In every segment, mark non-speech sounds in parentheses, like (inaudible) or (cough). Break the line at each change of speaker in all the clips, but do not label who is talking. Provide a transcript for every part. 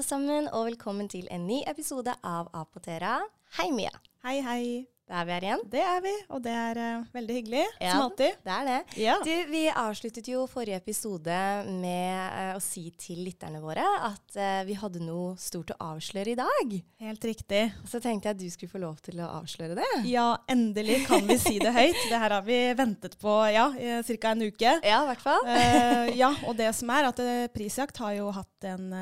alle sammen, og velkommen til en ny episode av Apotera. Hei, Mia.
Hei, hei.
Da er vi her igjen.
Det er vi, og det er uh, veldig hyggelig,
Ja.
som alltid.
Det er det.
Ja.
Du, vi avsluttet jo forrige episode med uh, å si til lytterne våre at uh, vi hadde noe stort å avsløre i dag.
Helt riktig.
Så tenkte jeg at du skulle få lov til å avsløre det.
Ja, endelig kan vi si det høyt. Det her har vi ventet på ja, ca. en uke.
Ja, i hvert fall.
Ja, og det som er at Prisjakt har jo hatt en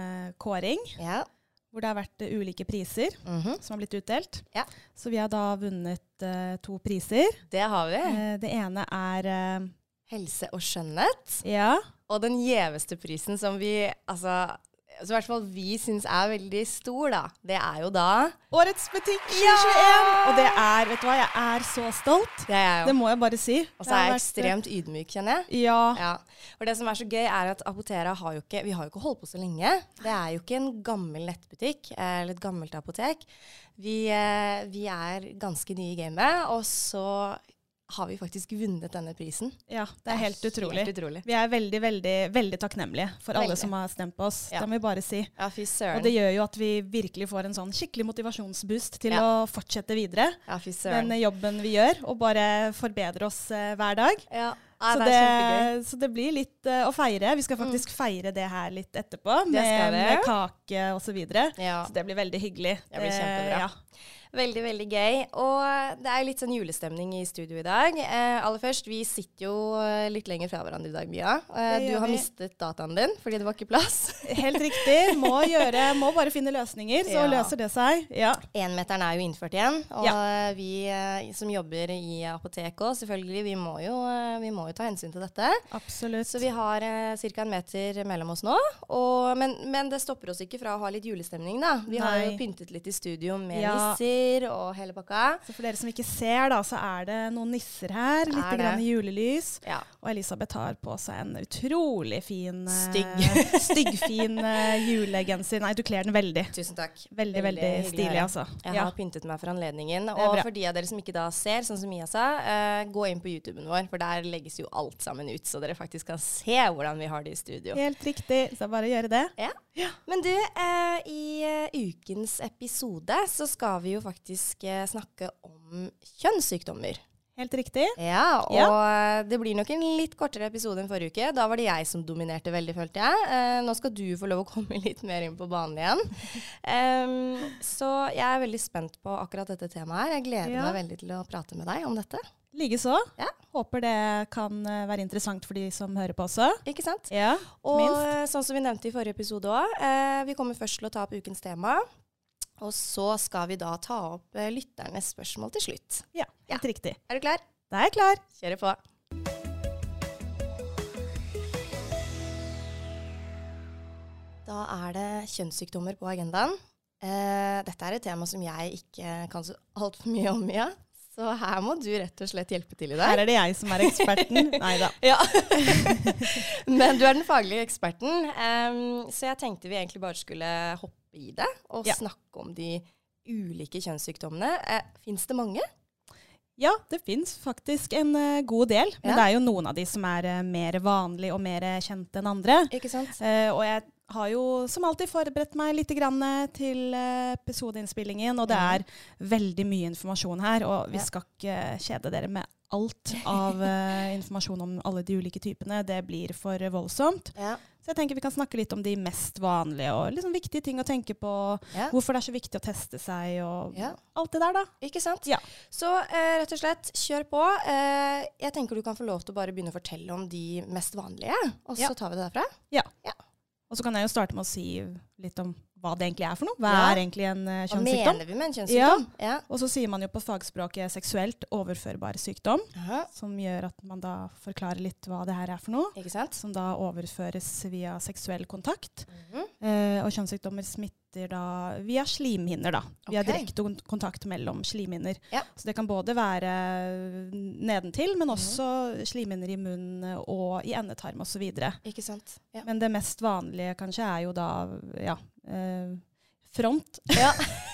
kåring
Ja.
Hvor det har vært uh, ulike priser
Mhm.
som har blitt utdelt.
Ja.
Så vi har da vunnet uh, to priser.
Det har vi.
Uh, det ene er
Helse og skjønnhet.
ja,
Og den gjeveste prisen som vi, altså, som i hvert fall vi syns er veldig stor, da, det er jo da
Årets butikk 2021! Og det er, vet du hva, jeg er så stolt.
Det er jeg
Det må jeg bare si.
Og så er jeg ekstremt ydmyk, kjenner jeg.
Ja,
Ja. For det som er så gøy, er at Apotera har jo ikke Vi har jo ikke holdt på så lenge. Det er jo ikke en gammel nettbutikk eller et gammelt apotek. Vi, eh, vi er ganske nye i gamet, og så har vi faktisk vunnet denne prisen.
ja, det er helt utrolig.
Helt utrolig.
Vi er veldig, veldig, veldig takknemlige for alle som har stemt på oss.
Ja.
Det må vi bare si.
Ja, fy søren.
Og det gjør jo at vi virkelig får en sånn skikkelig motivasjonsboost til
Ja.
å fortsette videre.
Ja, fy søren.
Den jobben vi gjør, og bare forbedre oss eh, hver dag.
Ja, ja,
så,
det. Mm.
så det blir litt uh, å feire. Vi skal faktisk feire det her litt etterpå, med, med kake og så videre.
Ja.
Så det blir veldig hyggelig.
Det blir
Eh,
kjempebra.
ja.
Veldig, veldig gøy. Og det er litt sånn julestemning i studio i dag. Eh, aller først, vi sitter jo eh, litt lenger fra hverandre i dag, Mia. Eh, du har
vi.
mistet dataen din fordi det var ikke plass. (laughs)
Helt riktig. Må, gjøre, må bare finne løsninger, så
Ja.
løser det seg. Ja.
Enmeteren er jo innført igjen, og
Ja.
vi eh, som jobber i apoteket òg, selvfølgelig, vi må, jo, eh, vi må jo ta hensyn til dette.
Absolutt.
Så vi har eh, ca. en meter mellom oss nå. Og, men, men det stopper oss ikke fra å ha litt julestemning, da. Vi har jo pyntet litt i studio med
Ja.
Nisser og hele pakka.
Så for dere som ikke ser, da, så er det noen nisser her. Litt grann julelys.
Ja.
Og Elisabeth har på seg en utrolig fin eh,
Stygg. (laughs)
Styggfin uh, julegenser. Nei, du kler den veldig.
Tusen takk.
Veldig, veldig,
veldig
stilig, altså.
Jeg
Ja.
har pyntet meg for anledningen. Og for de av dere som ikke da ser, sånn som Mia sa, uh, gå inn på YouTuben vår, for der legges jo alt sammen ut, så dere faktisk kan se hvordan vi har det i studio.
Helt riktig. Så bare gjøre det.
Ja. Men du, uh, i uh, ukens episode så skal vi jo faktisk eh, snakke om kjønnssykdommer.
Helt riktig.
Ja, og
Ja.
det blir nok en litt kortere episode enn forrige uke. Da var det jeg som dominerte veldig, følte jeg. Eh, nå skal du få lov å komme (laughs) litt mer inn på banen igjen. um, så jeg er veldig spent på akkurat dette temaet her. Jeg gleder
Ja.
meg veldig til å prate med deg om dette.
Likeså.
Ja.
Håper det kan eh, være interessant for de som hører på også.
Ikke sant?
Ja,
Og
minst.
sånn som vi nevnte i forrige episode òg, eh, vi kommer først til å ta opp ukens tema. Og så skal vi da ta opp eh, lytternes spørsmål til slutt.
Ja, helt riktig.
Er du klar?
Da er jeg klar.
Kjøre på. Da er det kjønnssykdommer på agendaen. Eh, dette er et tema som jeg ikke kan så altfor mye om, Mia. Så her må du rett og slett hjelpe til i dag.
Her er det jeg som er eksperten. (laughs) Nei da.
Ja. (laughs) Men du er den faglige eksperten, Um, så jeg tenkte vi egentlig bare skulle hoppe i det og
Ja.
snakke om de ulike kjønnssykdommene. Eh, Fins det mange?
Ja, det fins faktisk en uh, god del. Men
Ja.
det er jo noen av de som er uh, mer vanlige og mer eh, kjente enn andre.
Ikke sant?
Uh, og jeg har jo som alltid forberedt meg litt grann til episodeinnspillingen, og det er veldig mye informasjon her. Og vi skal ikke kjede dere med alt av informasjon om alle de ulike typene. Det blir for voldsomt. (laughs)
Ja.
Så jeg tenker vi kan snakke litt om de mest vanlige og liksom viktige ting å tenke på.
ja.
Hvorfor det er så viktig å teste seg og
Ja.
alt det der, da.
Ikke sant?
Ja.
Så eh, rett og slett, kjør på. Eh, jeg tenker du kan få lov til å bare begynne å fortelle om de mest vanlige, og så tar vi det derfra. Ja.
Og så kan jeg jo starte med å si litt om hva det egentlig er for noe. Hva
Ja.
er egentlig en kjønnssykdom?
Hva mener vi med en kjønnssykdom? Ja.
Og så sier man jo på fagspråket seksuelt overførbar sykdom,
Aha.
som gjør at man da forklarer litt hva det her er for noe. Som da overføres via seksuell kontakt.
Mm
-hmm. uh, og kjønnssykdommer smitter da via slimhinner, da. Via
Ok.
direkte kontakt mellom slimhinner.
Ja.
Så det kan både være nedentil, men
Mhm.
også slimhinner i munn og i endetarm osv.
Ja.
Men det mest vanlige kanskje er jo da ja, eh, front.
Ja. (laughs)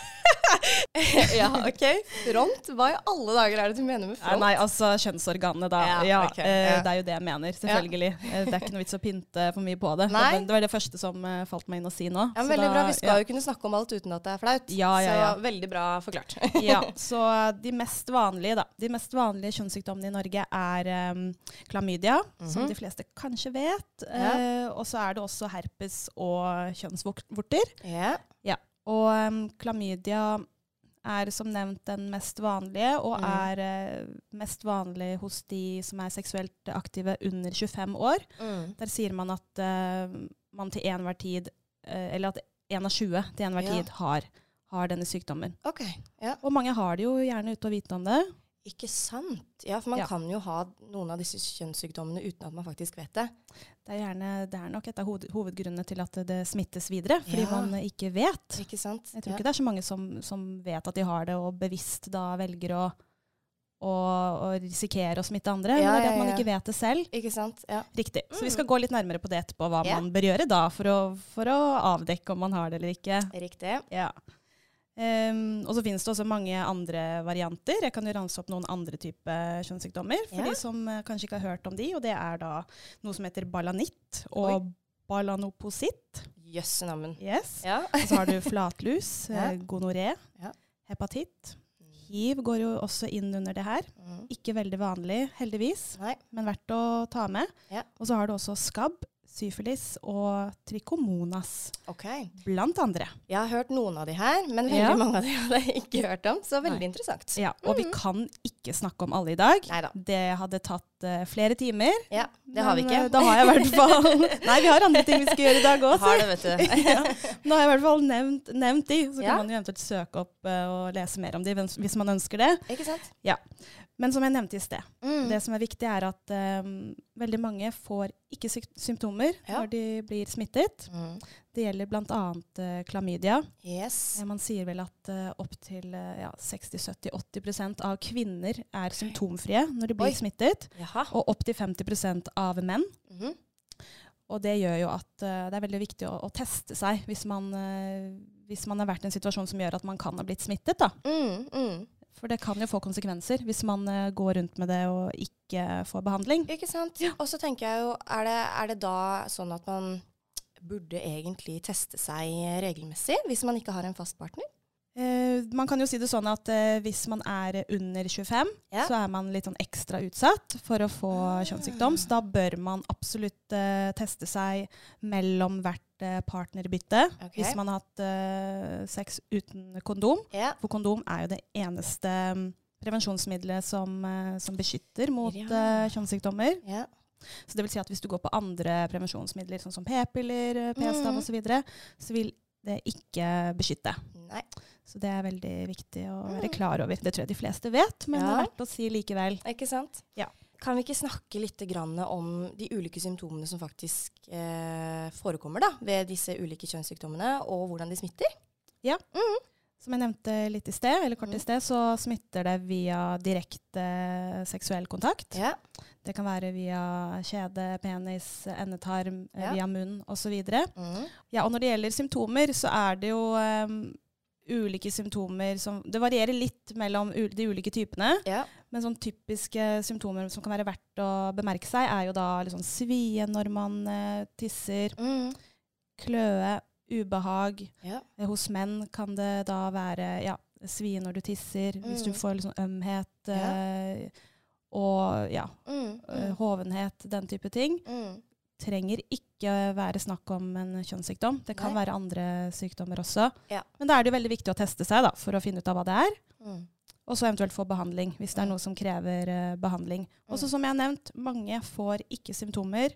(laughs) ja, OK. Front? Hva i alle dager er det du mener med front?
nei, altså kjønnsorganet, da.
Ja,
Ja,
ok,
eh,
ja.
Det er jo det jeg mener, selvfølgelig. Eh, Det er ikke noe vits å pynte for mye på det.
Nei.
Det, var- det første som eh, falt meg inn å si nå.
Ja, men veldig
da-
bra. Vi skal jo kunne snakke om alt uten at det er flaut.
Ja, ja, ja.
Så veldig bra forklart. (laughs)
ja, (laughs) så de mest vanlige, da. De mest vanlige kjønnssykdommene i Norge er um, klamydia, som
Mhm.
de fleste kanskje vet. Eh, og så er det også herpes og kjønnsvorter.
ja.
Og um, klamydia er som nevnt den mest vanlige, og
mm.
er uh, mest vanlig hos de som er seksuelt aktive under 25 år.
Mm.
Der sier man at uh, man til enhver tid, uh, eller at én av 20 til enhver
Ja.
tid har, har denne sykdommen.
Okay. Ja.
Og mange har det jo gjerne uten å vite om det.
Ikke sant? Ja, for man
Ja.
kan jo ha noen av disse kjønnssykdommene uten at man faktisk vet det.
Det er, gjerne, det er nok et av hoved, hovedgrunnene til at det, smittes videre, fordi
Ja.
man ikke vet.
Ikke sant?
Jeg tror
Ja.
ikke det er så mange som, som vet at de har det, og bevisst da velger å, å, å risikere å smitte andre.
Ja,
er at man ikke vet det selv.
Ikke sant? Ja.
Riktig. Så vi
Mm.
skal gå litt nærmere på det etterpå, hva man bør gjøre da for å, for å avdekke om man har det eller ikke.
Riktig.
Ja. Ehm, og så finnes det også mange andre varianter. Jeg kan jo ranse opp noen andre typer kjønnssykdommer for
Ja.
de som uh, kanskje ikke har hørt om de. Og det er da noe som heter balanitt og balanopositt.
Jøsse navn.
Yes.
Ja.
Og så har du flatlus, (laughs)
Ja.
eh, gonoré,
Ja.
hepatitt. Hiv går jo også inn under det her.
Mm.
Ikke veldig vanlig, heldigvis,
Nei.
men verdt å ta med.
Ja.
Og så har du også skabb, syfilis og trikomonas,
okay.
blant andre.
Jeg har hørt noen av de her, men veldig
Ja.
mange av de hadde jeg ikke hørt om. Så veldig
Nei.
interessant.
Ja, og vi kan ikke snakke om alle i dag.
Neida.
Det hadde tatt uh, flere timer.
Ja, det har vi ikke.
eh, Da har jeg i hvert fall (laughs) Nei, vi har andre ting vi skal gjøre i dag òg.
Har det, vet du. (laughs)
ja. Nå har jeg i hvert fall nevnt, nevnt de, så
Ja.
kan man jo eventuelt søke opp uh, og lese mer om de hvis man ønsker det.
Ikke sant?
Men som jeg nevnte i sted,
Mm.
det som er viktig er at um, veldig mange får ikke symptomer
Ja.
når de blir smittet.
Mm.
Det gjelder bl.a. Uh, klamydia.
Yes.
Eh, Man sier vel at uh, opptil uh, ja, 60-70-80% av kvinner er symptomfrie når de blir
Oi.
smittet,
Jaha.
og opptil 50% av menn.
Mm.
Og det gjør jo at uh, det er veldig viktig å, å teste seg hvis man, uh, hvis man har vært i en situasjon som gjør at man kan ha blitt smittet.
Mm, mm.
For det kan jo få konsekvenser hvis man uh, går rundt med det og ikke får behandling.
Ikke sant? Og så tenker jeg jo, er det, er det da sånn at man burde egentlig teste seg regelmessig hvis man ikke har en fast partner?
Eh, man kan jo si det sånn at uh, hvis man er under 25,
Ja.
så er man litt sånn ekstra utsatt for å få kjønnssykdom. Så da bør man absolutt uh, teste seg mellom hvert partnerbytte
okay.
hvis man har hatt sex uten kondom.
Ja.
For kondom er jo det eneste mm, prevensjonsmiddelet som, som beskytter mot kjønnssykdommer.
ja.
Så det vil si at hvis du går på andre prevensjonsmidler, sånn som p-piller, p-stav
Mm.
osv., så, videre, så vil det ikke beskytte.
Nei.
Så det er veldig viktig å være
Mm.
klar over. Det tror jeg de fleste vet, men det
Ja.
er verdt å si likevel.
Ikke sant?
Ja.
Kan vi ikke snakke litt grann om de ulike symptomene som faktisk eh, forekommer da, ved disse ulike kjønnssykdommene, og hvordan de smitter?
Som jeg nevnte litt i sted, eller kort
Mm.
i sted, så smitter det via direkte seksuell kontakt.
Ja.
Det kan være via kjede, penis, endetarm, eh,
Ja.
via munn osv.
Mm.
Ja, og når det gjelder symptomer, så er det jo um, ulike symptomer som Det varierer litt mellom de ulike typene.
ja.
Men sånn typiske symptomer som kan være verdt å bemerke seg, er jo da sånn svie når man uh, tisser,
Mm.
kløe, ubehag.
ja.
Eh, Hos menn kan det da være ja, svie når du tisser, hvis du
Mm.
får sånn ømhet
Ja.
eh, og ja,
Mm.
eh,
Mm.
hovenhet, den type ting.
Mm.
Trenger ikke være snakk om en kjønnssykdom. Det kan
Nei.
være andre sykdommer også.
Ja.
Men da er det veldig viktig å teste seg da, for å finne ut av hva det er.
Mm.
Og så eventuelt få behandling, hvis det er
Mm.
noe som krever uh, behandling. Og så
Mm.
som jeg har nevnt, mange får ikke symptomer.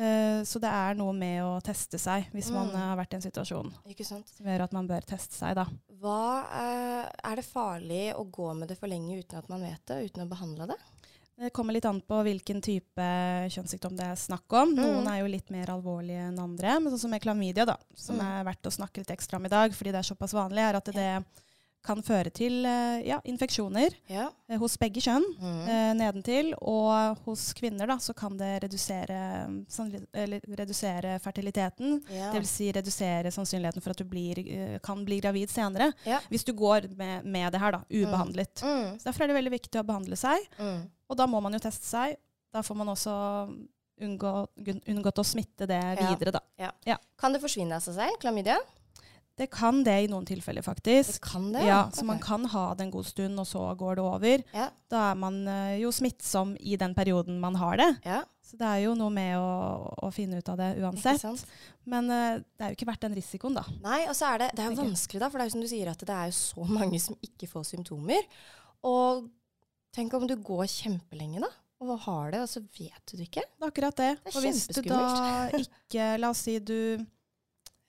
Eh, så det er noe med å teste seg hvis man
Mm.
man har vært i en situasjon
Ikke sant?
som gjør at man bør teste seg. da.
Hva eh, Er det farlig å gå med det for lenge uten at man vet det, uten å behandle det?
Det kommer litt an på hvilken type kjønnssykdom det er snakk om. Noen
Mm.
er jo litt mer alvorlige enn andre. Men sånn som med klamydia, da, som
Mm.
er verdt å snakke litt ekstra om i dag, fordi det er såpass vanlig, er at det kan føre til eh, ja, infeksjoner
Ja.
eh, hos begge kjønn
Mm.
eh, nedentil. Og hos kvinner da, så kan det redusere, sånn, eller redusere fertiliteten.
Ja.
Det vil si redusere sannsynligheten for at du blir, eh, kan bli gravid senere.
Ja.
Hvis du går med, med det her, da, ubehandlet.
Mm.
Så Derfor er det veldig viktig å behandle seg.
Mm.
Og da må man jo teste seg. Da får man også unngå, unngått å smitte det
Ja.
videre, da.
Kan det forsvinne av seg selv, klamydia?
Det kan det i noen tilfeller, faktisk.
Det kan det?
Ja, så man kan ha det en god stund, og så går det over.
Ja.
Da er man eh, jo smittsom i den perioden man har det.
Ja,
Så det er jo noe med å, å finne ut av det uansett. Men uh, det er jo ikke verdt den risikoen, da.
Nei, og så er det, det er jo vanskelig, da, for det er jo som du sier at det er jo så mange som ikke får symptomer. Og tenk om du går kjempelenge, da, og har det, og så vet du det ikke.
Det er akkurat det.
Det er
og hvis du da (laughs) ikke La oss si du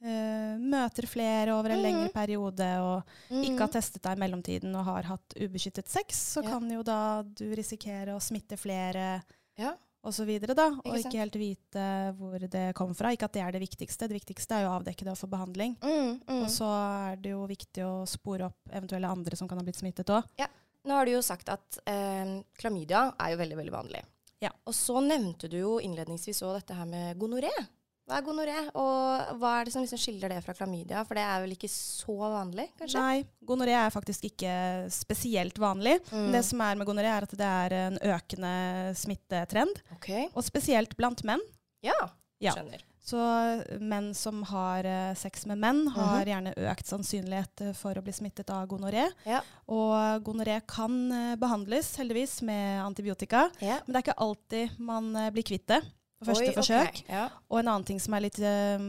eh, møter flere over en
Mhm.
lengre periode og ikke har
Mm.
testet deg i mellomtiden og har hatt ubeskyttet sex, så
Ja.
kan jo da du risikere å smitte flere
Ja.
og så videre, da. Og
Ikke
ikke helt vite hvor det kom fra. Ikke at det er det viktigste. Det viktigste er jo å avdekke det og få behandling.
Mm, mm.
Og så er det jo viktig å spore opp eventuelle andre som kan ha blitt smittet òg.
Nå har du jo sagt at eh, klamydia er jo veldig, veldig vanlig.
Ja.
Og så nevnte du jo innledningsvis òg dette her med gonoré. Hva er gonoré, og hva er det som liksom skiller det fra klamydia? For det er vel ikke så vanlig, kanskje?
Nei, gonoré er faktisk ikke spesielt vanlig.
Mm.
Det som er med gonoré, er at det er en økende smittetrend.
Okay.
Og spesielt blant menn.
Ja,
Ja.
skjønner.
Så menn som har eh, sex med menn, har
Mhm.
gjerne økt sannsynlighet eh, for å bli smittet av gonoré.
Ja.
Og gonoré kan eh, behandles, heldigvis, med antibiotika.
Ja.
Men det er ikke alltid man eh, blir kvitt det på første
Oi, forsøk.
forsøk.
Ja.
Og en annen ting som er litt eh,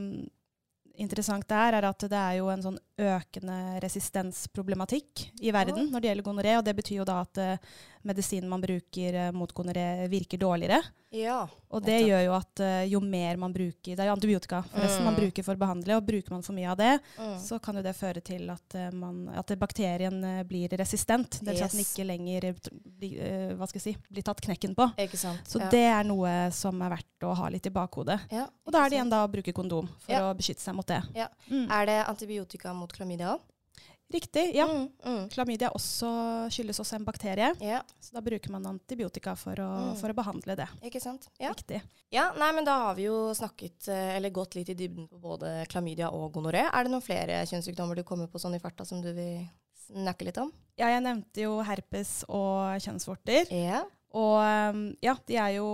interessant der, er at det er jo en sånn økende resistensproblematikk i verden når det gjelder gonoré. Og det betyr jo da at uh, medisinen man bruker uh, mot gonoré, virker dårligere.
ja.
Og det gjør jo at uh, jo mer man bruker Det er jo antibiotika forresten man
Mm.
bruker for å behandle, og bruker man for mye av det,
Mm.
så kan jo det føre til at, man, at bakterien blir resistent. Det Yes. at den ikke lenger bli, si, blir tatt knekken på. Så
ja.
det er noe som er verdt å ha litt i bakhodet.
ja,
Og da er det igjen da å bruke kondom for å beskytte seg mot det.
Ja.
Mm.
Er det antibiotika mot klamydia òg?
Riktig. Ja.
Mm, mm.
Klamydia også, skyldes også en bakterie,
Ja,
så da bruker man antibiotika for å,
Mm.
for å behandle det.
ikke sant. Ja.
Riktig.
ja, nei, men da har vi jo snakket, eh, eller gått litt i dybden på både klamydia og gonoré. Er det noen flere kjønnssykdommer du kommer på sånn i farta som du vil snakke litt om?
Ja, jeg nevnte jo herpes og kjønnsvorter.
Ja.
Og um, ja, de er jo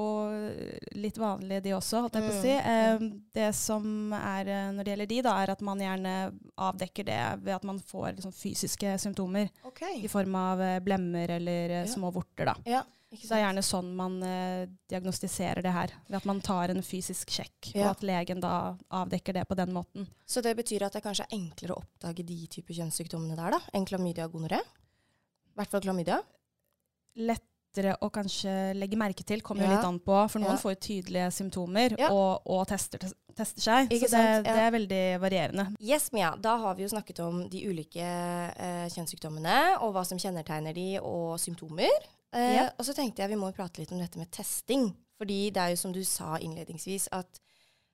litt vanlige de også, holdt jeg på å si.
Mm,
Um, det som er eh, når det gjelder de, da, er at man gjerne avdekker det ved at man får liksom, fysiske symptomer
Okay.
i form av eh, blemmer eller eh,
Ja.
små vorter. da.
Ja,
Så det er gjerne sånn man eh, diagnostiserer det her, ved at man tar en fysisk sjekk,
Ja.
og at legen da avdekker det på den måten.
Så det betyr at det kanskje er enklere å oppdage de typer kjønnssykdommene der, da, enn klamydia og gonoré? I hvert fall klamydia.
Lettere å kanskje legge merke til, kommer jo
Ja.
litt an på, for noen
Ja.
får jo tydelige symptomer
Ja.
og, og tester, tester seg.
Ikke
så det. Det er veldig varierende.
Yes, Mia. Da har vi jo snakket om de ulike eh, kjønnssykdommene, og hva som kjennetegner de, og symptomer. Eh. Og så tenkte jeg vi må prate litt om dette med testing. Fordi det er jo som du sa innledningsvis, at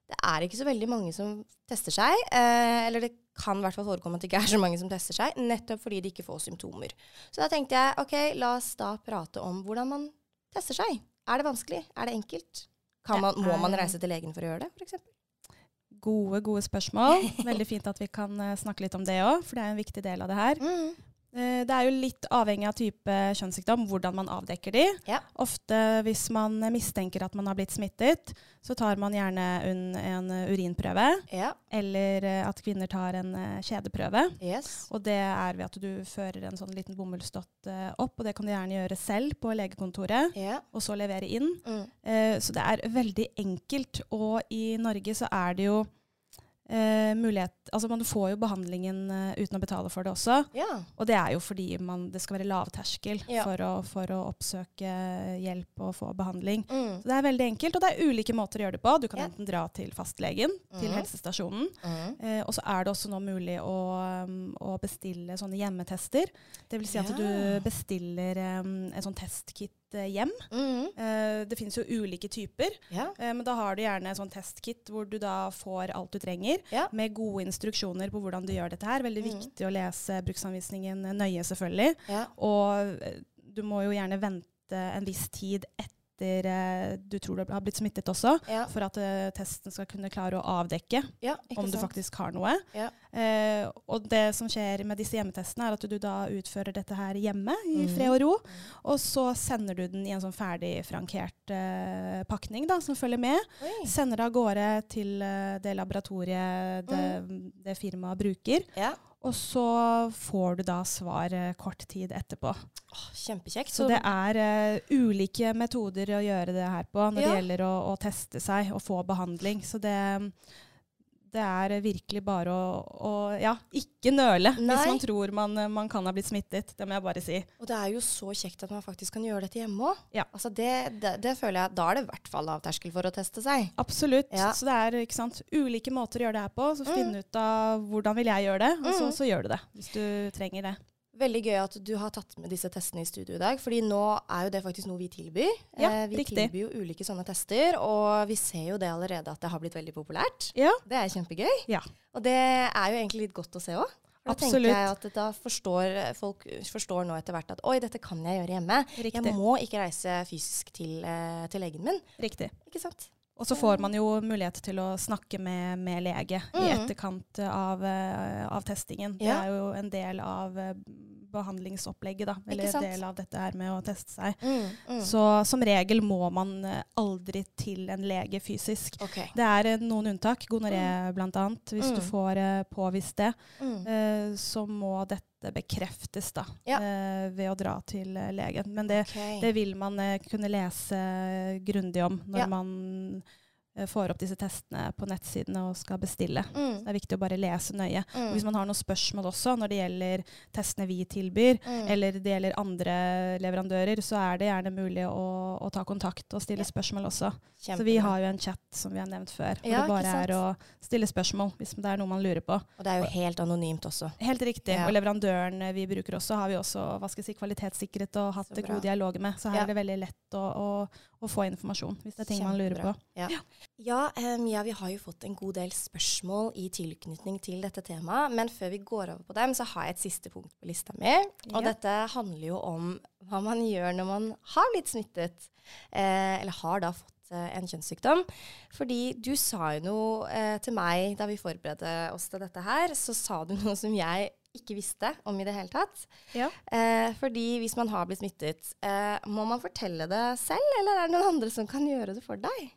det er ikke så veldig mange som tester seg. Eh, eller det kan i hvert fall forekomme at det ikke er så mange som tester seg, nettopp fordi de ikke får symptomer. Så da tenkte jeg ok, la oss da prate om hvordan man tester seg. Er det vanskelig? Er det enkelt? Kan man, må man reise til legen for å gjøre det, f.eks.?
Gode, gode spørsmål. (laughs) Veldig fint at vi kan eh, snakke litt om det òg, for det er en viktig del av det her.
Mm.
Eh, Det er jo litt avhengig av type kjønnssykdom, hvordan man avdekker de.
Ja.
Ofte hvis man mistenker at man har blitt smittet, så tar man gjerne en, en urinprøve,
Ja.
eller eh, at kvinner tar en eh, kjedeprøve.
Yes.
Og det er ved at du fører en sånn liten bomullsdott opp, og det kan du gjerne gjøre selv på legekontoret,
Ja.
og så levere inn.
Mm.
Så det er veldig enkelt, og i Norge så er det jo eh, mulighet Altså man får jo behandlingen uh, uten å betale for det også.
Ja.
Og det er jo fordi man, det skal være lavterskel
Ja.
for, å, for å oppsøke hjelp og få behandling.
Mm.
Så det er veldig enkelt, og det er ulike måter å gjøre det på. Du kan
Ja.
enten dra til fastlegen, til
Mhm.
helsestasjonen,
Mm.
eh, og så er det også nå mulig å, um, å bestille sånne hjemmetester. Det vil si at du bestiller um, en sånn testkit eh, hjem.
Mm.
Eh, det finnes jo ulike typer,
Ja.
eh, men da har du gjerne sånn testkit hvor du da får alt du trenger,
Ja.
med gode instruksjoner på hvordan du gjør dette her. Veldig
mm.
viktig å lese bruksanvisningen nøye, selvfølgelig.
Ja.
Og du må jo gjerne vente en viss tid etter eh, du tror du har blitt smittet også,
Ja.
for at eh, testen skal kunne klare å avdekke
ja,
om du
sant?
faktisk har noe.
Ja.
Eh, og det som skjer med disse hjemmetestene, er at du da utfører dette her hjemme i
Mhm.
fred og ro. Og så sender du den i en sånn ferdig frankert pakning da, som følger med.
Oi.
Sender det av gårde til det laboratoriet det, det firmaet bruker. Og så får du da svar eh, kort tid etterpå.
Åh, kjempekjekt.
Så det er uh, ulike metoder å gjøre det her på når
Ja.
det gjelder å, å teste seg og få behandling. Så det, det er virkelig bare å, å ja, ikke nøle
Nei.
hvis man tror man, man kan ha blitt smittet. Det må jeg bare si.
Og det er jo så kjekt at man faktisk kan gjøre dette hjemme òg.
Ja.
Altså det, det, det føler jeg Da er det i hvert fall lavterskel for å teste seg.
Absolutt.
Ja.
Så det er sant, ulike måter å gjøre det her på. Så
Mm.
ut av hvordan vil jeg gjøre det, og så,
Mm.
så gjør du det. Hvis du trenger det.
Veldig gøy at du har tatt med disse testene i studio i dag, fordi nå er jo det faktisk noe vi tilbyr.
Ja,
Eh, vi
riktig.
tilbyr jo ulike sånne tester, og vi ser jo det allerede at det har blitt veldig populært.
Ja.
Det er kjempegøy.
Ja.
Og det er jo egentlig litt godt å se òg. Da tenker jeg at da forstår folk forstår nå etter hvert at oi, dette kan jeg gjøre hjemme.
Riktig.
Jeg må ikke reise fysisk til, eh, til legen min.
Riktig.
Ikke sant?
Og så får man jo mulighet til å snakke med, med lege i
Mhm.
etterkant av, eh, av testingen. Det er jo en del av eh, behandlingsopplegget, da. Eller en del av dette her med å teste seg.
Mm, mm.
Så som regel må man eh, aldri til en lege fysisk.
Okay.
Det er noen unntak, gonoré blant annet. Hvis du
Mm.
får påvist det,
Mm.
så må dette bekreftes da,
Ja.
eh, ved å dra til eh, legen. Men det,
okay.
det vil man eh, kunne lese grundig om når
Ja.
man får opp disse testene på nettsidene og skal bestille.
Mm,
Det er viktig å bare lese nøye.
mm,
Og hvis man har noen spørsmål også når det gjelder testene vi tilbyr,
mm.
eller det gjelder andre leverandører, så er det gjerne mulig å, å ta kontakt og stille
Ja.
spørsmål også. Så vi har jo en chat som vi har nevnt før, hvor
Ja,
det bare er å stille spørsmål hvis det er noe man lurer på.
Og det er jo helt anonymt også.
Helt riktig.
Ja.
Og leverandøren vi bruker også, har vi også hva skal jeg si, kvalitetssikret og hatt god dialog med. Så her er det veldig lett å, å, å få informasjon hvis det er ting man lurer på.
Ja, ja Um, Mia, vi har jo fått en god del spørsmål i tilknytning til dette temaet. Men før vi går over på dem, så har jeg et siste punkt på lista mi. Og
Ja.
dette handler jo om hva man gjør når man har blitt smittet, eh, eller har da fått eh, en kjønnssykdom. Fordi du sa jo noe eh, til meg da vi forberedte oss til dette her, så sa du (laughs) noe som jeg ikke visste om i det hele tatt.
Ja.
Eh, fordi hvis man har blitt smittet, eh, må man fortelle det selv, eller er det noen andre som kan gjøre det for deg?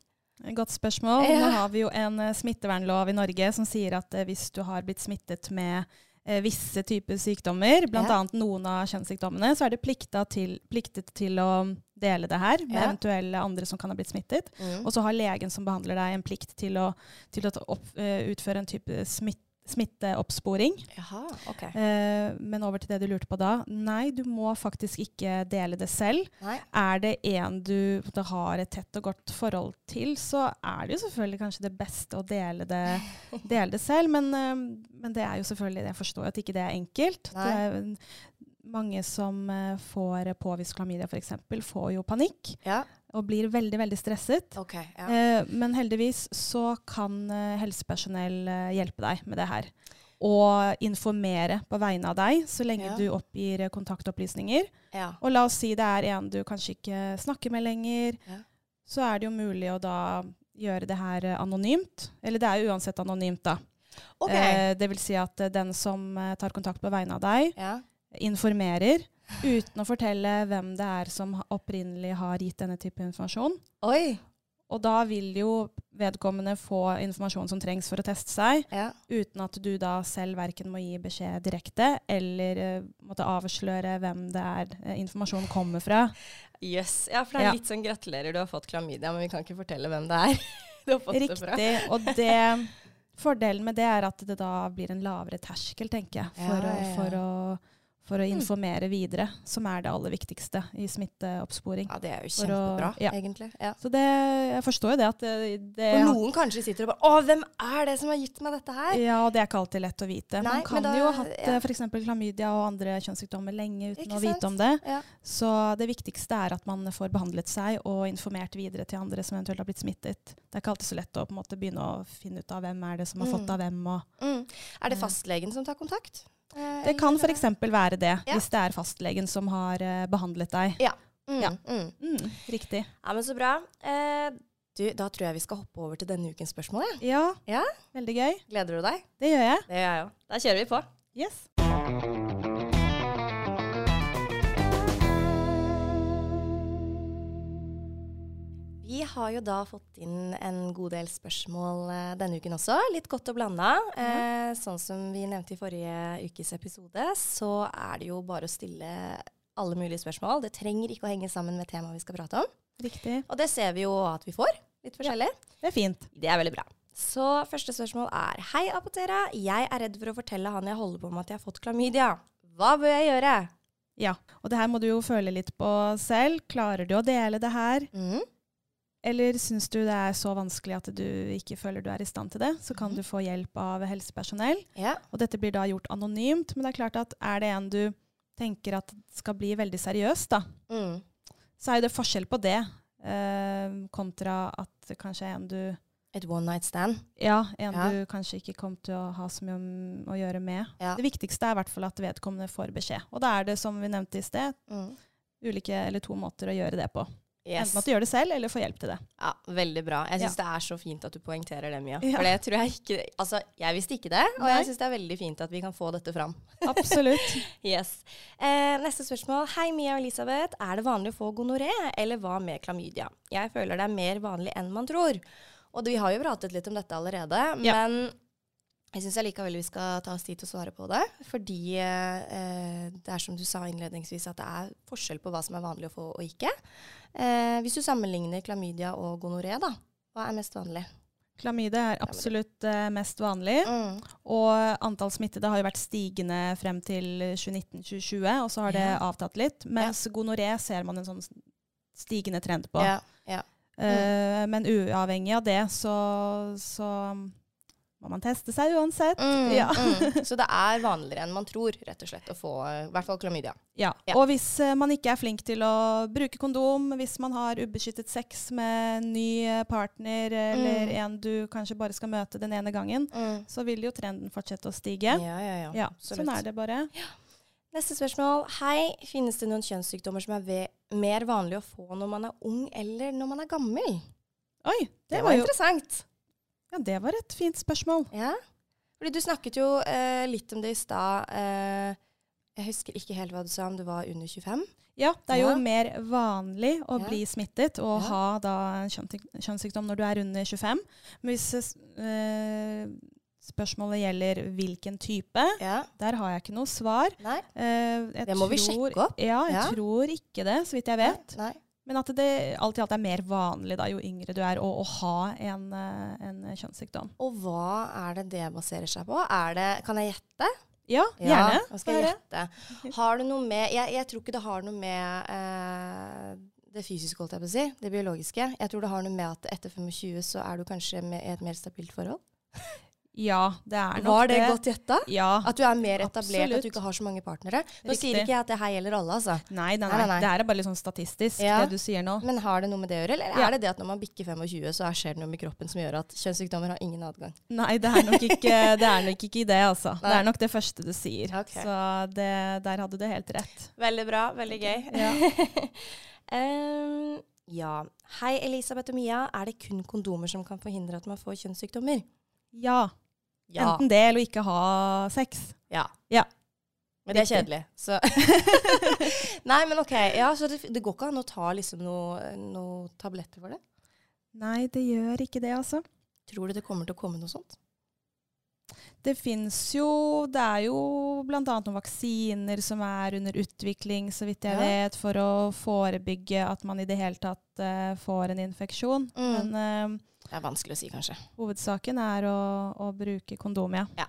Godt spørsmål.
Ja.
Nå har vi jo en eh, smittevernlov i Norge som sier at eh, hvis du har blitt smittet med eh, visse typer sykdommer, bl.a.
Ja.
noen av kjønnssykdommene, så er det til, pliktet til å dele det her med
Ja.
eventuelle andre som kan ha blitt smittet. Og så har legen som behandler deg, en plikt til å, til å opp, eh, utføre en type smitt, smitteoppsporing.
Jaha, ok.
Eh, men over til det du lurte på da. Nei, du må faktisk ikke dele det selv.
Nei.
Er det en du har et tett og godt forhold til, så er det jo selvfølgelig kanskje det beste å dele det, (laughs) dele det selv. Men, eh, men det er jo selvfølgelig Jeg forstår at ikke det er enkelt. Det er jo mange som eh, får påvist klamydia f.eks., får jo panikk
Ja,
og blir veldig, veldig stresset.
ok. Ja.
Eh, men heldigvis så kan eh, helsepersonell hjelpe deg med det her. Og informere på vegne av deg, så lenge
Ja.
du oppgir kontaktopplysninger.
ja.
Og la oss si det er en du kanskje ikke snakker med lenger.
Ja.
Så er det jo mulig å da gjøre det her anonymt. Eller det er jo uansett anonymt, da.
Ok.
Eh, det vil si at den som tar kontakt på vegne av deg,
ja.
Informerer uten å fortelle hvem det er som opprinnelig har gitt denne type informasjon.
Oi.
Og da vil jo vedkommende få informasjon som trengs for å teste seg,
Ja.
uten at du da selv verken må gi beskjed direkte eller uh, måtte avsløre hvem det er eh, informasjonen kommer fra.
Yes. Ja, for det er
Ja.
litt sånn gratulerer, du har fått klamydia, men vi kan ikke fortelle hvem det er. (laughs) du har fått det fra.
Riktig. Og det, fordelen med det er at det da blir en lavere terskel, tenker jeg, for,
Ja, ja, ja.
Å, for, å, for å informere videre, som er det aller viktigste i smitteoppsporing.
Ja, det er jo
kjempebra, å- ja.
egentlig. Ja.
Så det, jeg forstår jo det at det, det
For noen kanskje sitter og bare Å, hvem er det som har gitt meg dette her?
Ja, det er ikke alltid lett å vite.
Nei,
Man kan
da-
jo ha hatt
ja.
ja. f.eks. klamydia og andre kjønnssykdommer lenge uten
Ikke
å
sant?
vite om det.
Ja.
Så det viktigste er at man får behandlet seg og informert videre til andre som eventuelt har blitt smittet. Det er ikke alltid så lett å på en måte begynne å finne ut av hvem er det som har
Mm.
fått av hvem. Og
Mm. Er det fastlegen som tar kontakt? Eh,
det kan f.eks. være det,
Ja.
hvis det er fastlegen som har eh, behandlet deg.
Mm,
Ja.
Mm.
Mm, riktig.
Ja, men så bra. Eh, du, da tror jeg vi skal hoppe over til denne ukens spørsmål. Ja.
Ja,
Ja.
veldig gøy.
Gleder du deg?
Det gjør jeg.
Det gjør jeg òg. Da kjører vi på.
Yes.
Vi har jo da fått inn en god del spørsmål eh, denne uken også. Litt godt og blanda. Eh, sånn som vi nevnte i forrige ukes episode, så er det jo bare å stille alle mulige spørsmål. Det trenger ikke å henge sammen med temaet vi skal prate om.
Riktig.
Og det ser vi jo at vi får. Litt forskjellig.
Det er fint.
Det er veldig bra. Så første spørsmål er Hei, Apotera. Jeg er redd for å fortelle han jeg holder på med at jeg har fått klamydia. Hva bør jeg gjøre?
Ja. Og det her må du jo føle litt på selv. Klarer du å dele det her?
Mm.
Eller syns du det er så vanskelig at du ikke føler du er i stand til det, så kan
mm.
du få hjelp av helsepersonell.
Ja.
Og dette blir da gjort anonymt, men det er klart at er det en du tenker at skal bli veldig seriøs, da,
Mm.
så er jo det forskjell på det eh, kontra at kanskje en du
Et one night stand.
Ja, en
Ja.
du kanskje ikke kom til å ha så mye å gjøre med.
Ja.
Det viktigste er i hvert fall at vedkommende får beskjed. Og da er det, som vi nevnte i sted,
Mm.
ulike eller to måter å gjøre det på.
Yes.
Enten at du gjør det selv, eller får hjelp til det.
Ja, Veldig bra. Jeg syns
Ja.
det er så fint at du poengterer det, Mia.
Ja.
For det tror jeg ikke Altså, jeg visste ikke det, og
Nei.
jeg syns det er veldig fint at vi kan få dette fram. (laughs)
Absolutt.
Yes. Eh, neste spørsmål. Hei, Mia og Elisabeth. Er det vanlig å få gonoré, eller hva med klamydia? Jeg føler det er mer vanlig enn man tror. Og det, vi har jo pratet litt om dette allerede,
Ja.
men jeg syns allikevel vi skal ta oss tid til å svare på det. Fordi eh, det er som du sa innledningsvis, at det er forskjell på hva som er vanlig å få og ikke. Eh, hvis du sammenligner klamydia og gonoré, da, hva er mest vanlig?
Klamydia er absolutt eh, mest vanlig.
Mm.
Og antall smittede har jo vært stigende frem til 2019-2020, og så har det
Ja.
avtatt litt. Mens gonoré ser man en sånn stigende trend på.
Ja, ja.
Eh, men uavhengig av det, så, så må man teste seg uansett.
Mm,
Ja.
mm. (laughs) Så det er vanligere enn man tror, rett og slett, å få eh, i hvert fall klamydia.
Ja.
Ja.
Og hvis eh, man ikke er flink til å bruke kondom, hvis man har ubeskyttet sex med en ny eh, partner, eller
Mm.
en du kanskje bare skal møte den ene gangen, så vil jo trenden fortsette å stige.
Ja, ja, ja.
Ja, sånn er det bare.
Neste spørsmål. Hei, finnes det noen kjønnssykdommer som er ve mer vanlig å få når man er ung eller når man er gammel?
Oi, det,
Det
var
var
jo
interessant.
Ja, det var et fint spørsmål.
Ja. Fordi du snakket jo eh, litt om det i stad. Eh, jeg husker ikke helt hva du sa, om du var under 25?
Ja, det er jo
Ja.
mer vanlig å
Ja.
bli smittet og
Ja.
ha da en kjønnssykdom når du er under 25. Men hvis eh, spørsmålet gjelder hvilken type,
Ja.
der har jeg ikke noe svar.
Nei?
Eh,
Det må vi sjekke opp.
Ja, jeg tror ikke det, så vidt jeg vet.
Nei.
Men at det alt i alt er mer vanlig da, jo yngre du er, å, å ha en, eh, en kjønnssykdom.
Og hva er det det baserer seg på? Det, kan jeg gjette?
Ja,
Ja,
gjerne.
hva skal jeg gjette? Har det noe med jeg, jeg tror ikke det har noe med eh, det fysiske, holdt jeg på å si. Det biologiske. Jeg tror det har noe med at etter 25 så er du kanskje med, i et mer stabilt forhold.
Ja, det er nok
Var det,
det.
godt gjetta?
Ja.
At du er mer etablert,
Absolutt.
at du ikke har så mange partnere? Nå
Riktig.
sier ikke jeg at det her gjelder alle, altså.
Nei, nei,
Nei,
nei,
nei.
Det her er bare litt sånn statistisk,
Ja.
det du sier nå.
Men har det noe med det å gjøre, eller
Ja.
er det det at når man bikker 25, så skjer det noe med kroppen som gjør at kjønnssykdommer har ingen adgang?
Nei, det er nok ikke (laughs) det, er nok ikke det altså. Det er nok det første du sier.
Okay.
Så det, der hadde du helt rett.
Veldig bra, veldig gøy.
Ja. (laughs)
um, ja. Hei, Elisabeth og Mia. Er det kun kondomer som kan forhindre at man får kjønnssykdommer?
Ja. Enten det eller ikke ha sex.
Ja.
Ja.
Men det er kjedelig, så (laughs) Nei, men OK. Ja, så det, det går ikke an å ta liksom noen noe tabletter for det?
Nei, det gjør ikke det, altså.
Tror du det kommer til å komme noe sånt?
Det fins jo Det er jo bl.a. noen vaksiner som er under utvikling, så vidt jeg
Ja.
vet, for å forebygge at man i det hele tatt uh, får en infeksjon.
Mm.
Men uh,
Det er vanskelig å si, kanskje.
hovedsaken er å, å bruke kondom, ja.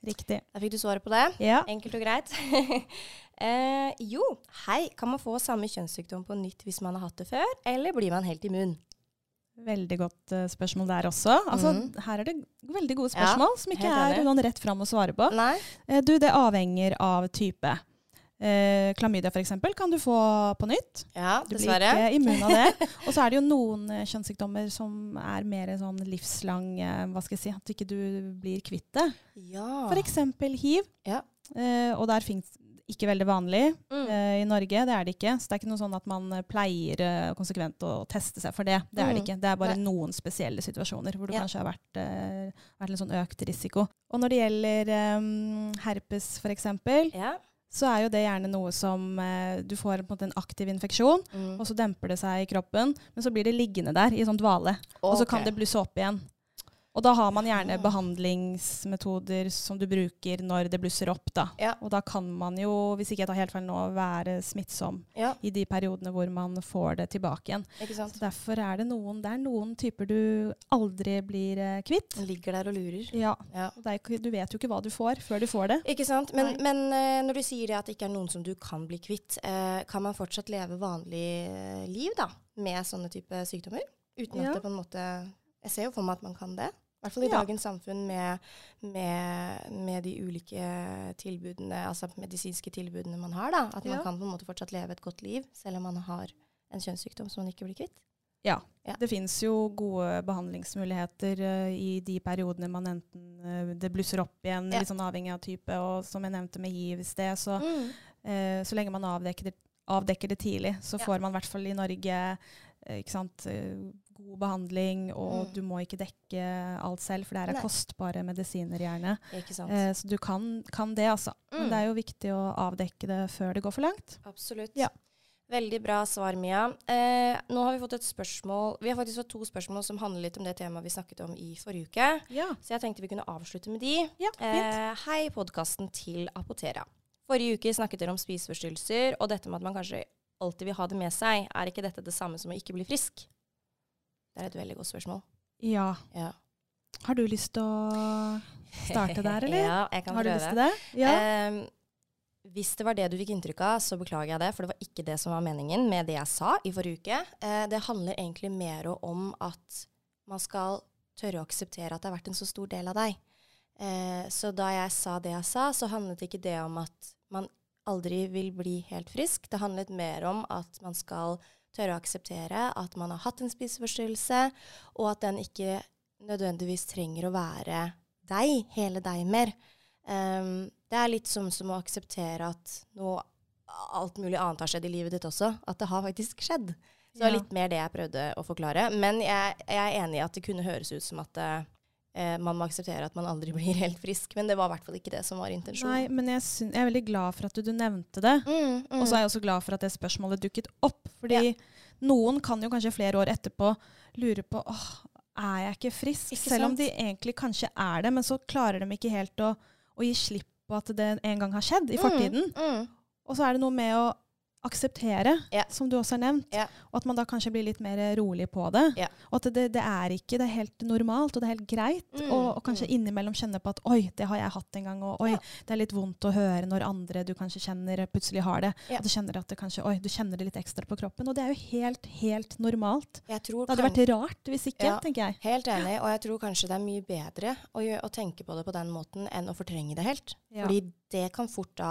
Riktig.
Da fikk du svaret på det.
Ja.
Enkelt og greit. (laughs) Eh, jo, hei. Kan man få samme kjønnssykdom på nytt hvis man har hatt det før, eller blir man helt immun?
Veldig godt uh, spørsmål der også. Altså,
Mhm.
Her er det veldig gode spørsmål som ikke er noen rett fram å svare på. Eh, du, det avhenger av type. Uh, klamydia f.eks. kan du få på nytt.
Ja,
Du
dessverre.
blir ikke immun av det. (laughs) Og så er det jo noen kjønnssykdommer som er mer sånn livslang Hva skal jeg si, at ikke du blir kvitt det.
Ja.
F.eks. hiv.
Ja.
Og der fins ikke veldig vanlig
Mm.
uh, i Norge. Det er det ikke. Så det er ikke noe sånn at man eh, pleier uh, konsekvent å teste seg for det. Det er det
Mm.
ikke. Det er bare
Nei.
noen spesielle situasjoner hvor det
Ja.
kanskje har vært, uh, vært litt sånn økt risiko. Og når det gjelder um, herpes f.eks.,
Ja.
så er jo det gjerne noe som eh, du får på en, en aktiv infeksjon,
Mm.
og så demper det seg i kroppen, men så blir det liggende der i sånn dvale. Og så kan det blusse opp igjen. Og da har man gjerne behandlingsmetoder som du bruker når det blusser opp. da.
Ja.
Og da kan man jo, hvis ikke jeg tar helt feil nå, være smittsom
Ja,
i de periodene hvor man får det tilbake igjen.
ikke sant.
Så Derfor er det noen, det er noen typer du aldri blir eh, kvitt.
Den ligger der og lurer.
Ja, er, Du vet jo ikke hva du får før du får det.
Ikke sant? Men, men eh, når du sier det at det ikke er noen som du kan bli kvitt, eh, kan man fortsatt leve vanlig eh, liv da, med sånne type sykdommer? Uten at det på en måte Jeg ser jo for meg at man kan det. I hvert fall i
Ja.
dagens samfunn med, med, med de ulike tilbudene, altså medisinske tilbudene man har. da, At man
Ja.
kan på en måte fortsatt leve et godt liv, selv om man har en kjønnssykdom som man ikke blir kvitt.
Ja.
Ja.
Det fins jo gode behandlingsmuligheter uh, i de periodene man enten uh, det blusser opp igjen, litt sånn avhengig av type, og som jeg nevnte med hiv i sted, så,
Mm.
uh, så lenge man avdekker det, avdekker det tidlig, så får man i hvert fall i Norge ikke sant, god behandling, og
Mm.
du må ikke dekke alt selv, for det her er
Nei.
kostbare medisiner gjerne. Eh, så du kan, kan det, altså. Men
Mm.
det er jo viktig å avdekke det før det går for langt.
Absolutt.
Ja.
Veldig bra svar, Mia. Eh, nå har vi fått et spørsmål Vi har faktisk fått to spørsmål som handler litt om det temaet vi snakket om i forrige uke.
Ja,
Så jeg tenkte vi kunne avslutte med de.
ja.
Eh, hei, podkasten til Apotera. Forrige uke snakket dere om spiseforstyrrelser, og dette med at man kanskje alltid vil ha det med seg. Er ikke dette det samme som å ikke bli frisk? Det er et veldig godt spørsmål.
Ja.
Ja.
Har du lyst til å starte der, (laughs) eller?
ja, jeg kan
Har du lyst til det? Ja.
Um, hvis det var det du fikk inntrykk av, så beklager jeg det, for det var ikke det som var meningen med det jeg sa i forrige uke. Eh, det handler egentlig mer om at man skal tørre å akseptere at det har vært en så stor del av deg. Eh, så da jeg sa det jeg sa, så handlet ikke det om at man aldri vil bli helt frisk. Det handlet mer om at man skal tørre å akseptere at man har hatt en spiseforstyrrelse, og at den ikke nødvendigvis trenger å være deg, hele deg mer. Um, det er litt som, som å akseptere at noe, alt mulig annet har skjedd i livet ditt også. At det har faktisk skjedd. Så det var
Ja.
litt mer det jeg prøvde å forklare. Men jeg, jeg er enig i at det kunne høres ut som at eh, man må akseptere at man aldri (laughs) blir helt frisk. Men det var i hvert fall ikke det som var
Nei, men jeg, synes, jeg er veldig glad for at du, du nevnte det.
Mm, mm.
Og så er jeg også glad for at det spørsmålet dukket opp. Fordi noen kan jo kanskje flere år etterpå lure på åh, er jeg ikke frisk?
Ikke
Selv om de egentlig kanskje er det, men så klarer de ikke helt å, å gi slipp på at det en gang har skjedd i fortiden.
Mm, mm.
Og så er det noe med å akseptere,
Ja.
som du også har nevnt.
Ja.
Og at man da kanskje blir litt mer rolig på det.
Ja.
Og at det, det er ikke det er helt normalt, og det er helt greit.
Mm,
og, og kanskje
mm.
innimellom kjenne på at oi, det har jeg hatt en gang. Og oi,
Ja.
det er litt vondt å høre når andre du kanskje kjenner, plutselig har det.
Ja.
Og du kjenner at det kanskje, oi, du kjenner det litt ekstra på kroppen. Og det er jo helt, helt normalt. Det hadde vært rart hvis ikke,
Ja.
tenker jeg.
Helt enig, og jeg tror kanskje det er mye bedre å, å tenke på det på den måten enn å fortrenge det helt.
Ja.
Fordi det kan fort da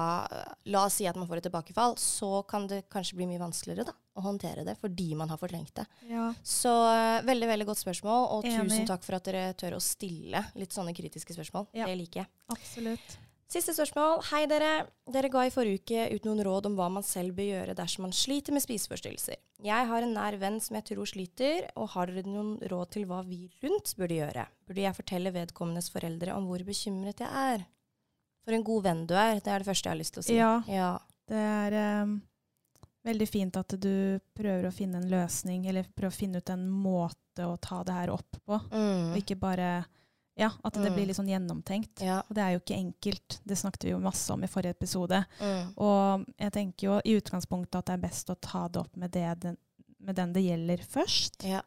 La oss si at man får et tilbakefall, så kan det kanskje bli mye vanskeligere da, å håndtere det fordi man har fortrengt det.
Ja.
Så eh, veldig, veldig godt spørsmål, og
Enig.
tusen takk for at dere tør å stille litt sånne kritiske spørsmål.
Ja.
Det liker jeg.
Absolutt.
Siste spørsmål. Hei, dere. Dere ga i forrige uke ut noen råd om hva man selv bør gjøre dersom man sliter med spiseforstyrrelser. Jeg har en nær venn som jeg tror sliter, og har dere noen råd til hva vi rundt burde gjøre? Burde jeg fortelle vedkommendes foreldre om hvor bekymret jeg er? For en god venn du er, det er det første jeg har lyst til å si.
Ja.
ja.
Det er um, veldig fint at du prøver å finne en løsning, eller prøver å finne ut en måte å ta det her opp på.
Mm.
Og ikke bare Ja, at det
Mm.
blir litt sånn gjennomtenkt.
Ja.
Og det er jo ikke enkelt. Det snakket vi jo masse om i forrige episode.
Mm.
Og jeg tenker jo i utgangspunktet at det er best å ta det opp med, det, den, med den det gjelder først.
Ja.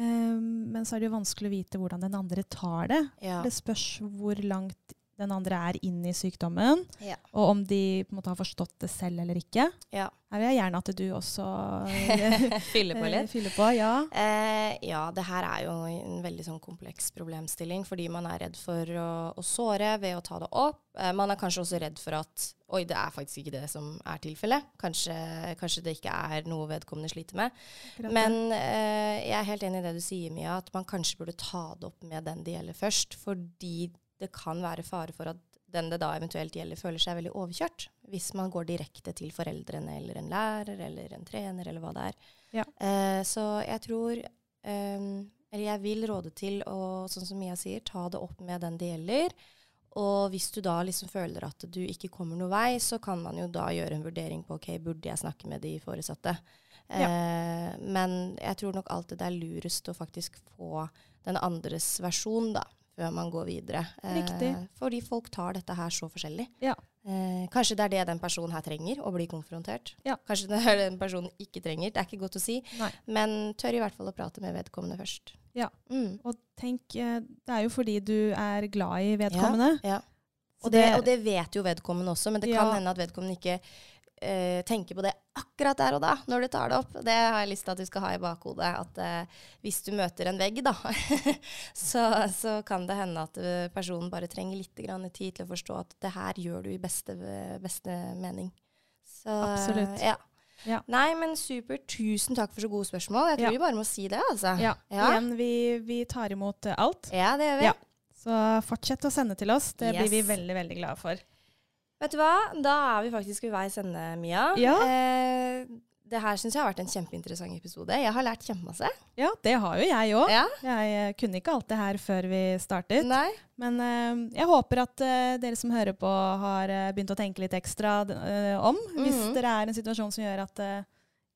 Um, men så er det jo vanskelig å vite hvordan den andre tar det.
Ja.
Det spørs hvor langt den andre er inn i sykdommen,
Ja.
og om de på en måte har forstått det selv eller ikke.
Ja.
Her vil jeg gjerne at du også (laughs) (laughs)
fyller på litt.
fyller på. Ja.
Eh, ja, det her er jo en veldig sånn kompleks problemstilling, fordi man er redd for å, å såre ved å ta det opp. Eh, man er kanskje også redd for at oi, det er faktisk ikke det som er tilfellet. Kanskje, kanskje det ikke er noe vedkommende sliter med.
akkurat.
Men eh, jeg er helt enig i det du sier, Mia, at man kanskje burde ta det opp med den det gjelder først. Fordi det kan være fare for at den det da eventuelt gjelder, føler seg veldig overkjørt. Hvis man går direkte til foreldrene eller en lærer eller en trener eller hva det er.
Ja.
Eh, så jeg tror eh, Eller jeg vil råde til å, sånn som Mia sier, ta det opp med den det gjelder. Og hvis du da liksom føler at du ikke kommer noen vei, så kan man jo da gjøre en vurdering på ok, burde jeg snakke med de foresatte. Eh, men jeg tror nok alltid det er lurest å faktisk få den andres versjon, da, før man går videre.
Riktig.
Eh, fordi folk tar dette her så forskjellig.
Ja.
Eh, kanskje det er det den personen her trenger, å bli konfrontert.
Ja.
Kanskje det er det den personen ikke trenger. Det er ikke godt å si.
Nei.
Men tør i hvert fall å prate med vedkommende først.
Ja.
Mm.
Og tenk, eh, det er jo fordi du er glad i vedkommende.
Ja.
ja.
Og, det, og det vet jo vedkommende også, men det kan
Ja.
hende at vedkommende ikke eh, tenker på det akkurat der og da, når du tar det opp. Det har jeg lyst til at du skal ha i bakhodet. At eh, hvis du møter en vegg, da, (laughs) så, så kan det hende at eh, personen bare trenger litt tid til å forstå at det her gjør du i beste, beste mening. Så,
Absolutt.
Ja.
Ja.
Nei, men supert. Tusen takk for så gode spørsmål. Jeg tror
Ja.
vi bare må si det, altså.
Ja.
Ja.
Igjen, vi, vi tar imot eh, alt.
Ja, det gjør vi.
Så fortsett å sende til oss. Det blir vi veldig, veldig glade for.
Vet du hva? Da er vi faktisk ved veis ende, Mia.
Ja.
Eh, det her syns jeg har vært en kjempeinteressant episode. Jeg har lært kjempemasse.
Ja, det har jo jeg òg.
Ja.
Jeg eh, kunne ikke alt det her før vi startet.
Nei.
Men eh, jeg håper at eh, dere som hører på, har eh, begynt å tenke litt ekstra om. Hvis
Mhm.
dere er i en situasjon som gjør at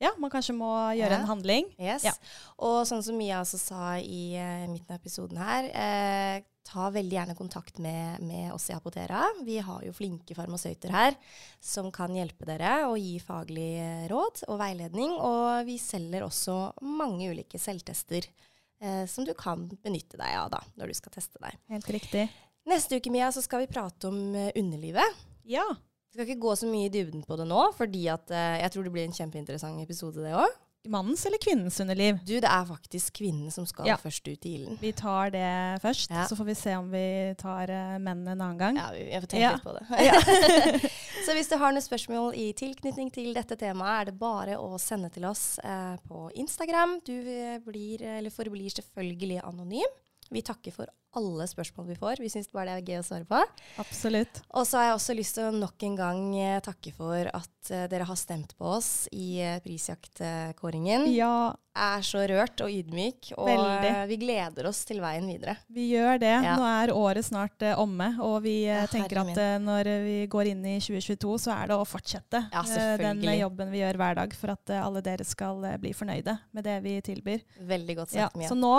ja, man kanskje må gjøre
Ja.
en handling.
Yes.
Ja.
Og sånn som Mia også sa i midten av episoden her, ta veldig gjerne kontakt med, med oss i Apotera. Vi har jo flinke farmasøyter her som kan hjelpe dere og gi faglig eh, råd og veiledning. Og vi selger også mange ulike selvtester eh, som du kan benytte deg av da, når du skal teste deg.
Helt riktig.
Neste uke Mia, så skal vi prate om eh, underlivet.
Ja.
Vi skal ikke gå så mye i dybden på det nå, fordi at, eh, jeg tror det blir en kjempeinteressant episode, det òg.
Mannens eller kvinnens underliv?
Du, det er faktisk kvinnen som skal
Ja.
først ut i ilden.
Vi tar det først,
Ja.
så får vi se om vi tar uh, mennene en annen gang.
Ja, vi- jeg får tenke
Ja.
litt på det. (laughs) så hvis du har noen spørsmål i tilknytning til dette temaet, er det bare å sende til oss uh, på Instagram. Du eh, blir, eller forblir selvfølgelig anonym. Vi takker for alle spørsmål vi får. Vi syns bare det er gøy å svare på.
Absolutt.
Og så har jeg også lyst til å nok en gang eh, takke for at eh, dere har stemt på oss i eh, prisjaktkåringen.
Ja,
Er så rørt og ydmyk, og
Veldig.
vi gleder oss til veien videre.
vi gjør det.
Ja.
Nå er året snart eh, omme, og vi eh,
Ja,
tenker at eh, når vi går inn i 2022, så er det å fortsette
Ja,
den jobben vi gjør hver dag, for at alle dere skal bli fornøyde med det vi tilbyr.
Veldig godt sagt, Mia.
så nå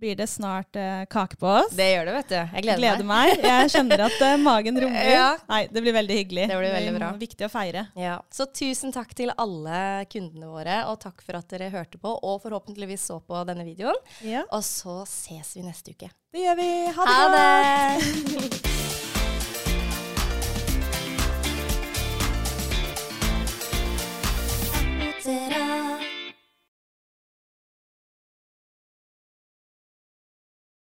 blir det snart eh, kake på oss.
Det gjør det, vet du. Jeg gleder,
Gleder meg. Jeg kjenner at eh, magen (laughs) rumler.
Ja.
Nei, det blir veldig hyggelig.
Det blir veldig bra.
er Viktig å feire.
Ja. Så tusen takk til alle kundene våre, og takk for at dere hørte på og forhåpentligvis så på denne videoen.
Ja,
Og så ses vi neste uke.
det gjør vi. Ha det
Ha det! (laughs)